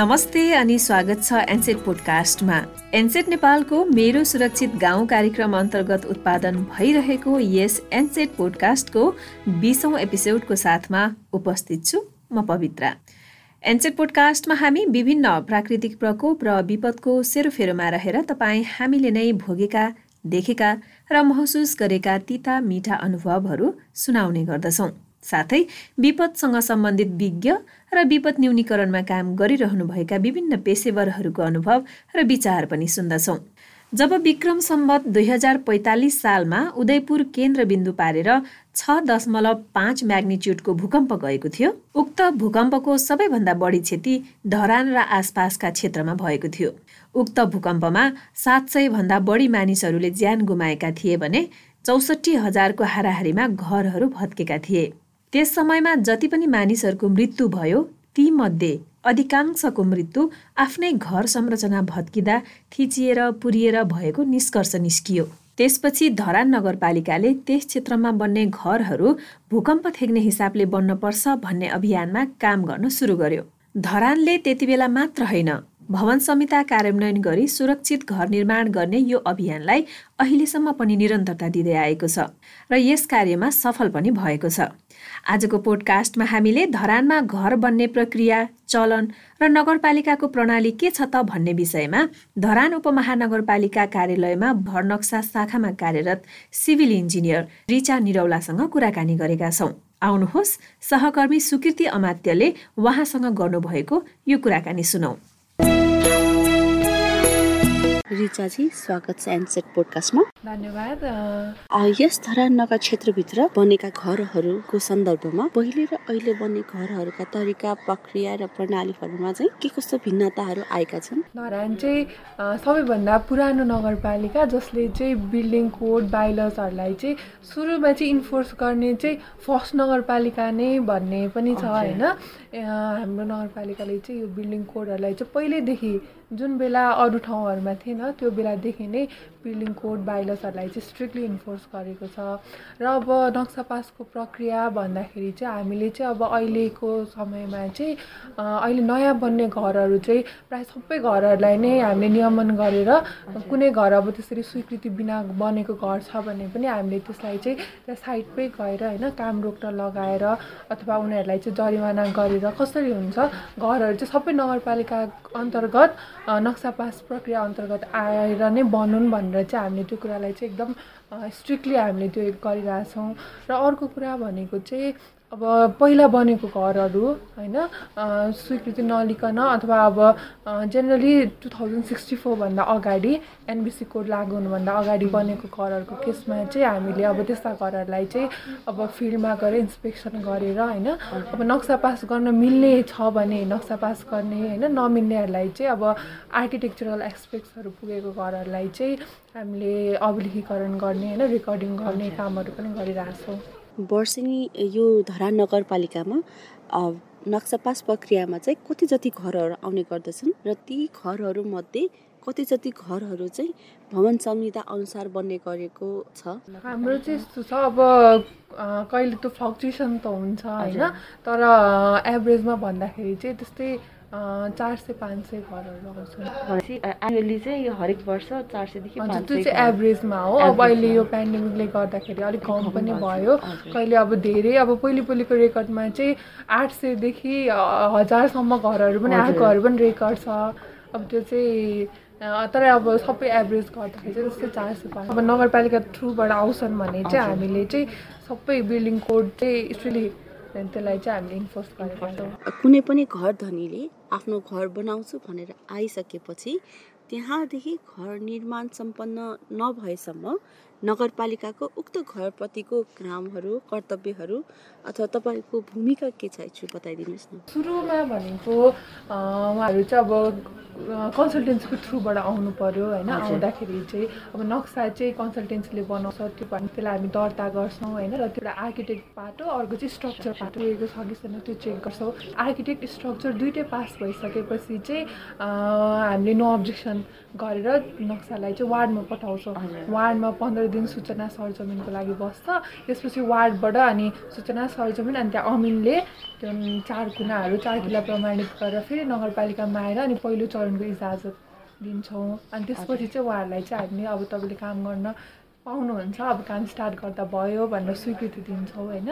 नमस्ते अनि स्वागत छ एनसेट पोडकास्टमा एनसेट नेपालको मेरो सुरक्षित गाउँ कार्यक्रम अन्तर्गत उत्पादन भइरहेको यस एनसेट पोडकास्टको बिसौँ एपिसोडको साथमा उपस्थित छु म पवित्रा। एनसेट पोडकास्टमा हामी विभिन्न प्राकृतिक प्रकोप र विपदको सेरोफेरोमा रहेर तपाईँ हामीले नै भोगेका देखेका र महसुस गरेका तिता मिठा अनुभवहरू सुनाउने गर्दछौँ। साथै विपदसँग सम्बन्धित विज्ञ र विपद न्यूनीकरणमा काम गरिरहनुभएका विभिन्न पेसेवरहरूको अनुभव र विचार पनि सुन्दछौँ। जब विक्रम सम्बत दुई हजार पैँतालिस सालमा उदयपुर केन्द्रबिन्दु पारेर छ दशमलव पाँच म्याग्निच्युडको भूकम्प गएको थियो उक्त भूकम्पको सबैभन्दा बढी क्षति धरान र आसपासका क्षेत्रमा भएको थियो। उक्त भूकम्पमा सात सय भन्दा बढी मानिसहरूले ज्यान गुमाएका थिए भने चौसठी हजारको हाराहारीमा घरहरू भत्केका थिए। त्यस समयमा जति पनि मानिसहरूको मृत्यु भयो तीमध्ये अधिकांशको मृत्यु आफ्नै घर संरचना भत्किँदा थिचिएर पुरिएर भएको निष्कर्ष निस्कियो। त्यसपछि धरान नगरपालिकाले त्यस क्षेत्रमा बन्ने घरहरू भूकम्प थेग्ने हिसाबले बन्नपर्छ भन्ने अभियानमा काम गर्न सुरु गर्यो। धरानले त्यति बेला मात्र होइन भवन संहिता कार्यान्वयन गरी सुरक्षित घर निर्माण गर्ने यो अभियानलाई अहिलेसम्म पनि निरन्तरता दिँदै आएको छ र यस कार्यमा सफल पनि भएको छ। आजको पोडकास्टमा हामीले धरानमा घर बन्ने प्रक्रिया चलन र नगरपालिकाको प्रणाली के छ त भन्ने विषयमा धरान उपमहानगरपालिका कार्यालयमा भरनक्सा शाखामा कार्यरत सिभिल इन्जिनियर रिचा निरौलासँग कुराकानी गरेका छौँ। आउनुहोस् सहकर्मी सुकृति अमात्यले उहाँसँग गर्नुभएको यो कुराकानी सुनौ। रिचाजी स्वागत छ एनसेट पोडकास्टमा। धन्यवाद यस धरान नगर क्षेत्रभित्र बनेका घरहरूको सन्दर्भमा पहिले र अहिले बन्ने घरहरूका तरिका प्रक्रिया र प्रणालीहरूमा चाहिँ के कस्तो भिन्नताहरू आएका छन्? धरान चाहिँ सबैभन्दा पुरानो नगरपालिका जसले चाहिँ बिल्डिङ कोड बाइलर्सहरूलाई चाहिँ सुरुमा चाहिँ इन्फोर्स गर्ने चाहिँ फर्स्ट नगरपालिका नै भन्ने पनि छ होइन? हाम्रो नगरपालिकाले चाहिँ यो बिल्डिङ कोडहरूलाई चाहिँ पहिल्यैदेखि जुन बेला अरू ठाउँहरूमा थिएन त्यो बेलादेखि नै बिल्डिङ कोड बाइलर्सहरूलाई चाहिँ स्ट्रिक्टली इन्फोर्स गरेको छ। र अब नक्सा पासको प्रक्रिया भन्दाखेरि चाहिँ हामीले चाहिँ अब अहिलेको समयमा चाहिँ अहिले नयाँ बन्ने घरहरू चाहिँ प्रायः सबै घरहरूलाई नै हामीले नियमन गरेर कुनै घर अब त्यसरी स्वीकृति बिना बनेको घर छ भने पनि हामीले त्यसलाई चाहिँ त्यहाँ साइडमै गएर होइन काम रोक्न लगाएर अथवा उनीहरूलाई चाहिँ जरिवाना गरेर कसरी हुन्छ? घरहरू चाहिँ सबै नगरपालिका अन्तर्गत नक्सा पास प्रक्रिया अन्तर्गत आएर नै बनुन् भनेर चाहिँ हामीले त्यो कुरालाई चाहिँ एकदम स्ट्रिक्टली हामीले त्यो गरिरहेछौँ। र अर्को कुरा भनेको चाहिँ अब पहिला बनेको घरहरू होइन स्वीकृति नलिकन अथवा अब जेनरली टु थाउजन्ड सिक्सटी फोरभन्दा अगाडि एनबिसी कोड लागु हुनुभन्दा अगाडि बनेको घरहरूको केसमा चाहिँ हामीले अब त्यस्ता घरहरूलाई चाहिँ अब फिल्डमा गएर इन्सपेक्सन गरेर होइन अब नक्सा पास गर्न मिल्ने छ भने नक्सा पास गर्ने होइन नमिल्नेहरूलाई चाहिँ अब आर्किटेक्चरल एक्सपेक्ट्सहरू पुगेको घरहरूलाई चाहिँ हामीले अभिलेखीकरण गर्ने होइन रेकर्डिङ गर्ने कामहरू पनि गरिरहेछौँ वर्षेनी यो धरान नगरपालिकामा नक्सा पास प्रक्रियामा चाहिँ कति जति घरहरू आउने गर्दछन् र ती घरहरूमध्ये कति जति घरहरू चाहिँ भवन संहिता अनुसार बन्ने गरेको छ? हाम्रो चाहिँ यस्तो छ अब कहिले त फ्लक्चुएसन त हुन्छ होइन? तर एभरेजमा भन्दाखेरि चाहिँ त्यस्तै चार सय पाँच सय घरहरू आउँछ एनुअली चाहिँ हरेक वर्ष चार सयदेखि त्यो चाहिँ एभरेजमा हो। अब अहिले यो पेन्डेमिकले गर्दाखेरि अलिक कम पनि भयो। कहिले अब धेरै अब पहिले पहिलेको रेकर्डमा चाहिँ आठ सयदेखि हजारसम्म घरहरू पनि आएकोहरू पनि रेकर्ड छ। अब त्यो चाहिँ तर अब सबै एभरेज गर्दाखेरि चाहिँ त्यस्तै चार सय पाँच अब नगरपालिका थ्रुबाट आउँछन् भने चाहिँ हामीले चाहिँ सबै बिल्डिङ कोड चाहिँ स्ट्रिली त्यसलाई चाहिँ हामीले इन्फोर्स गरेका छौँ। कुनै पनि घर धनीले आफ्नो घर बनाउँछु भनेर आइसकेपछि त्यहाँदेखि घर निर्माण सम्पन्न नभएसम्म नगरपालिकाको उक्त घरप्रतिको कामहरू कर्तव्यहरू अथवा तपाईँको भूमिका के छ एकछिन बताइदिनुहोस् न। सुरुमा भनेको उहाँहरू चाहिँ अब कन्सल्टेन्सीको थ्रुबाट आउनु पऱ्यो होइन। आउँदाखेरि चाहिँ अब नक्सा चाहिँ कन्सल्टेन्सीले बनाउँछ। त्यो त्यसलाई हामी दर्ता गर्छौँ होइन र त्यो आर्किटेक्ट पाटो अर्को चाहिँ स्ट्रक्चर पाटो लिएको छ कि छैन त्यो चेक गर्छौँ। आर्किटेक्ट स्ट्रक्चर दुइटै पास भइसकेपछि चाहिँ हामीले नो अब्जेक्सन गरेर नक्सालाई चाहिँ वार्डमा पठाउँछौँ। वार्डमा पन्ध्र दिन सूचना सरजमिनको लागि बस्छ। त्यसपछि वार्डबाट अनि सूचना सरजमिन अनि त्यहाँ अमिनले त्यो चार कुनाहरू चार किला प्रमाणित गरेर फेरि नगरपालिकामा आएर अनि पहिलो चरणको इजाजत दिन्छौँ। अनि त्यसपछि चाहिँ उहाँहरूलाई चाहिँ हामीले अब तपाईँले काम गर्न पाउनुहुन्छ अब काम स्टार्ट गर्दा भयो भनेर स्वीकृति दिन्छौँ होइन?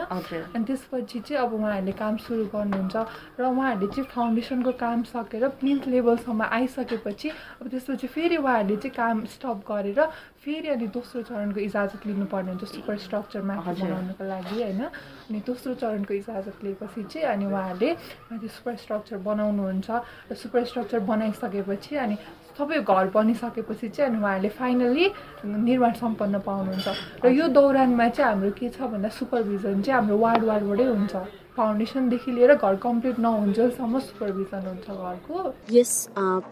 अनि त्यसपछि चाहिँ अब उहाँहरूले काम सुरु गर्नुहुन्छ र उहाँहरूले चाहिँ फाउन्डेसनको काम सकेर प्लिन्थ लेभलसम्म आइसकेपछि अब त्यसपछि फेरि उहाँहरूले चाहिँ काम स्टप गरेर फेरि अनि दोस्रो चरणको इजाजत लिनुपर्ने हुन्छ सुपर स्ट्रक्चर माथि बनाउनुको लागि होइन? अनि दोस्रो चरणको इजाजत लिएपछि चाहिँ अनि उहाँहरूले माथि सुपर स्ट्रक्चर बनाउनुहुन्छ र सुपर स्ट्रक्चर बनाइसकेपछि अनि सबै घर बनिसकेपछि चाहिँ अनि उहाँहरूले फाइनली निर्माण सम्पन्न पाउनुहुन्छ। र यो दौरानमा चाहिँ हाम्रो के छ भन्दा सुपरभिजन चाहिँ हाम्रो वार्ड वार्डबाटै हुन्छ। फाउन्डेसनदेखि लिएर घर कम्प्लिट नहुन्जेलसम्म सुपरभिजन हुन्छ घरको। यस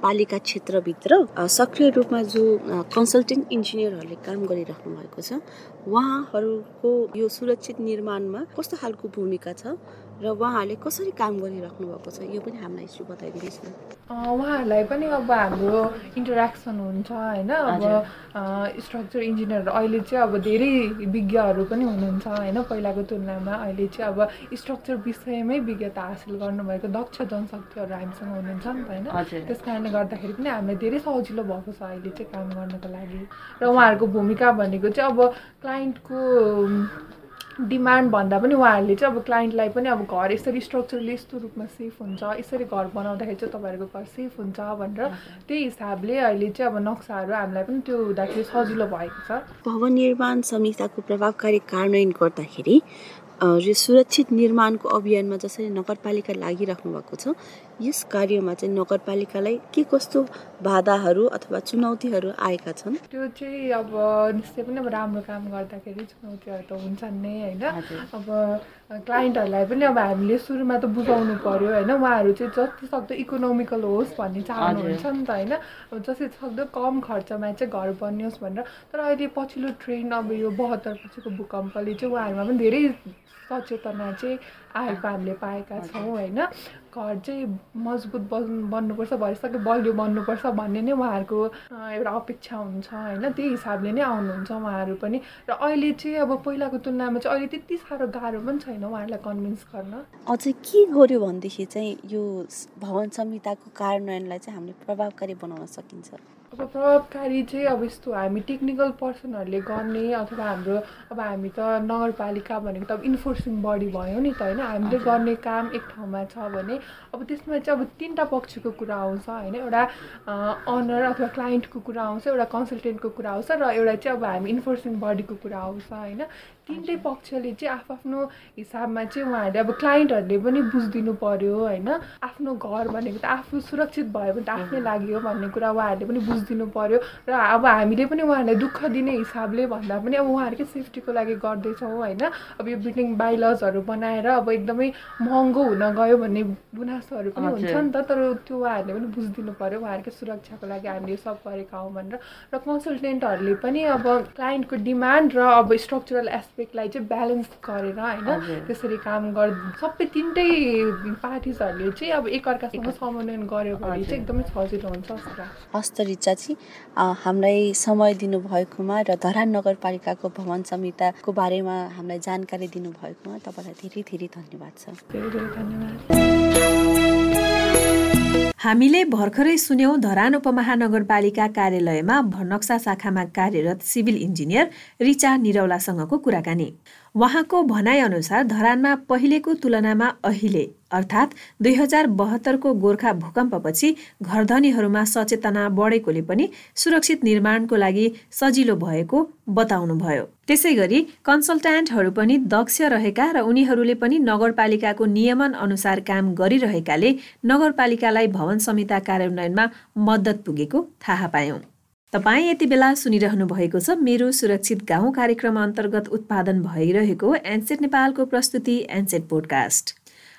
पालिका क्षेत्रभित्र सक्रिय रूपमा जो कन्सल्टेन्ट इन्जिनियरहरूले काम गरिराख्नु भएको छ उहाँहरूको यो सुरक्षित निर्माणमा कस्तो खालको भूमिका छ? र उहाँहरूले कसरी काम गरिराख्नु भएको छ यो पनि हामीलाई यसो बताइदिनुहोस् न। उहाँहरूलाई पनि अब हाम्रो इन्टरेक्सन हुन्छ होइन? अब स्ट्रक्चर इन्जिनियर अहिले चाहिँ अब धेरै विज्ञहरू पनि हुनुहुन्छ होइन? पहिलाको तुलनामा अहिले चाहिँ अब स्ट्रक्चर विषयमै विज्ञता हासिल गर्नुभएको दक्ष जनशक्तिहरू हामीसँग हुनुहुन्छ नि त होइन? त्यस कारणले गर्दाखेरि पनि हामीलाई धेरै सजिलो भएको छ अहिले चाहिँ काम गर्नको लागि। र उहाँहरूको भूमिका भनेको चाहिँ अब क्लाइन्टको डिमान्ड भन्दा पनि उहाँहरूले चाहिँ अब क्लाइन्टलाई पनि अब घर यसरी स्ट्रक्चरले यस्तो रूपमा सेफ हुन्छ यसरी घर बनाउँदाखेरि चाहिँ तपाईँहरूको घर सेफ हुन्छ भनेर त्यही हिसाबले अहिले चाहिँ अब नक्साहरू हामीलाई पनि त्यो हुँदाखेरि सजिलो भएको छ। भवन निर्माण संहिताको प्रभावकारी कार्यान्वयन गर्दाखेरि यो सुरक्षित निर्माणको अभियानमा जसरी नगरपालिका लागिराख्नु भएको छ यस कार्यमा चाहिँ नगरपालिकालाई के कस्तो बाधाहरू अथवा चुनौतीहरू आएका छन्? त्यो चाहिँ अब निश्चय पनि अब राम्रो काम गर्दाखेरि चुनौतीहरू त हुन्छन् नै होइन? अब क्लाइन्टहरूलाई पनि अब हामीले सुरुमा त बुझाउनु पऱ्यो होइन? उहाँहरू चाहिँ जति सक्दो इकोनोमिकल होस् भन्ने चाहनुहुन्छ नि त होइन? अब जति सक्दो कम खर्चमा चाहिँ घर बनियोस् भनेर। तर अहिले पछिल्लो ट्रेन अब यो बहत्तर पछिको भूकम्पले चाहिँ उहाँहरूमा पनि धेरै सचेतना चाहिँ आएको हामीले पाएका छौँ होइन। घर चाहिँ मजबुत बन् बन्नुपर्छ भइसक्यो बलियो बन्नुपर्छ भन्ने नै उहाँहरूको एउटा अपेक्षा हुन्छ होइन। त्यही हिसाबले नै आउनुहुन्छ उहाँहरू पनि। र अहिले चाहिँ अब पहिलाको तुलनामा चाहिँ अहिले त्यति साह्रो गाह्रो पनि छैन उहाँहरूलाई कन्भिन्स गर्न। अझै के गर्यो भनेदेखि चाहिँ यो भवन संहिताको कार्यान्वयनलाई चाहिँ हामीले प्रभावकारी बनाउन सकिन्छ? अब प्रभावकारी चाहिँ अब यस्तो हामी टेक्निकल पर्सनहरूले गर्ने अथवा हाम्रो अब हामी त नगरपालिका भनेको त अब इन्फोर्सिङ बडी भयो नि त होइन? हामीले गर्ने काम एक ठाउँमा छ भने अब त्यसमा चाहिँ अब तिनवटा पक्षको कुरा आउँछ होइन? एउटा अनर अथवा क्लाइन्टको कुरा आउँछ एउटा कन्सल्टेन्टको कुरा आउँछ र एउटा चाहिँ अब हामी इन्फोर्सिङ बडीको कुरा आउँछ होइन? तिनटै पक्षले चाहिँ आफ्नो हिसाबमा चाहिँ उहाँहरूले अब क्लाइन्टहरूले पनि बुझिदिनु पऱ्यो होइन? आफ्नो घर भनेको त आफू सुरक्षित भयो भने त आफ्नै लागि हो भन्ने कुरा उहाँहरूले पनि बुझिदिनु पऱ्यो र अब हामीले पनि उहाँहरूलाई दुःख दिने हिसाबले भन्दा पनि अब उहाँहरूकै सेफ्टीको लागि गर्दैछौँ होइन? अब यो बिल्डिङ बाइलजहरू बनाएर अब एकदमै महँगो हुन गयो भन्ने गुनासोहरू पनि हुन्छ नि त तर त्यो उहाँहरूले पनि बुझिदिनु पऱ्यो उहाँहरूकै सुरक्षाको लागि हामीले यो सब गरेका हौँ भनेर। र कन्सल्टेन्टहरूले पनि अब क्लाइन्टको डिमान्ड र अब स्ट्रक्चरल एस्पेक्ट एस्पेक्टलाई चाहिँ ब्यालेन्स गरेर होइन त्यसरी काम गर् सबै तिनटै पार्टिजहरूले चाहिँ अब एकअर्कासँग समन्वयन गऱ्यो भने चाहिँ एकदमै सजिलो हुन्छ हस्त रिचाजी हामीलाई समय दिनुभएकोमा र धरान नगरपालिकाको भवन संहिताको बारेमा हामीलाई जानकारी दिनुभएकोमा तपाईँलाई धेरै धेरै धन्यवाद छ। धेरै धेरै धन्यवाद। हामीले भर्खरै सुन्यौँ धरान उपमहानगरपालिका कार्यालयमा नक्सा शाखामा कार्यरत सिभिल इन्जिनियर रिचा निरौलासँगको कुराकानी। उहाँको भनाइअनुसार धरानमा पहिलेको तुलनामा अहिले अर्थात् दुई हजार बहत्तरको गोर्खा भूकम्पपछि घरधनीहरूमा सचेतना बढेकोले पनि सुरक्षित निर्माणको लागि सजिलो भएको बताउनुभयो। त्यसै गरी कन्सल्ट्यान्टहरू पनि दक्ष रहेका र उनीहरूले पनि नगरपालिकाको नियमन अनुसार काम गरिरहेकाले नगरपालिकालाई भवन संहिता कार्यान्वयनमा मद्दत पुगेको थाहा पायौँ। तपाईँ यति बेला सुनिरहनु भएको छ मेरो सुरक्षित गाउँ कार्यक्रम अन्तर्गत उत्पादन भइरहेको एनसेट नेपालको प्रस्तुति एनसेट पोडकास्ट।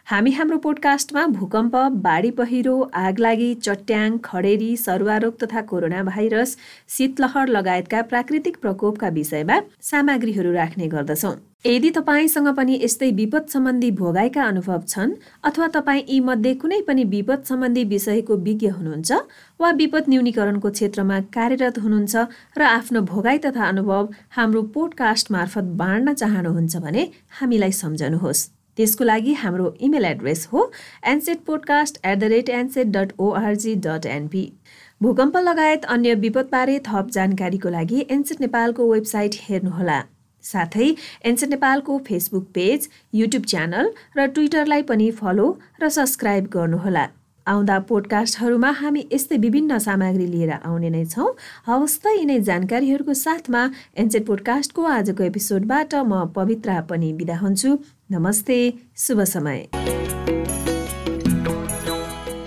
हामी हाम्रो पोडकास्टमा भूकम्प बाढी पहिरो आगलागी चट्याङ खडेरी सरुवारोग तथा कोरोना भाइरस शीतलहर लगायतका प्राकृतिक प्रकोपका विषयमा सामग्रीहरू राख्ने गर्दछौँ। यदि तपाईँसँग पनि यस्तै विपद सम्बन्धी भोगाइका अनुभव छन् अथवा तपाईँ यी मध्ये कुनै पनि विपद सम्बन्धी विषयको विज्ञ हुनुहुन्छ वा विपद न्यूनीकरणको क्षेत्रमा कार्यरत हुनुहुन्छ र आफ्नो भोगाई तथा अनुभव हाम्रो पोडकास्ट मार्फत बाँड्न चाहनुहुन्छ भने हामीलाई सम्झनुहोस्। त्यसको लागि हाम्रो इमेल एड्रेस हो NSET podcast at the rate NSET dot ORG dot NP भूकम्प लगायत अन्य विपदबारे थप जानकारीको लागि एनसेट नेपालको वेबसाइट हेर्नुहोला। साथै एनसेट नेपालको फेसबुक पेज युट्युब च्यानल र ट्विटरलाई पनि फलो र सब्सक्राइब गर्नुहोला। आउँदा पोडकास्टहरूमा हामी यस्तै विभिन्न सामग्री लिएर आउने नै छौँ। हवस् त यिनै जानकारीहरूको साथमा एनसेट पोडकास्टको आजको एपिसोडबाट म पवित्रा पनि बिदा हुन्छु। नमस्ते शुभ समय।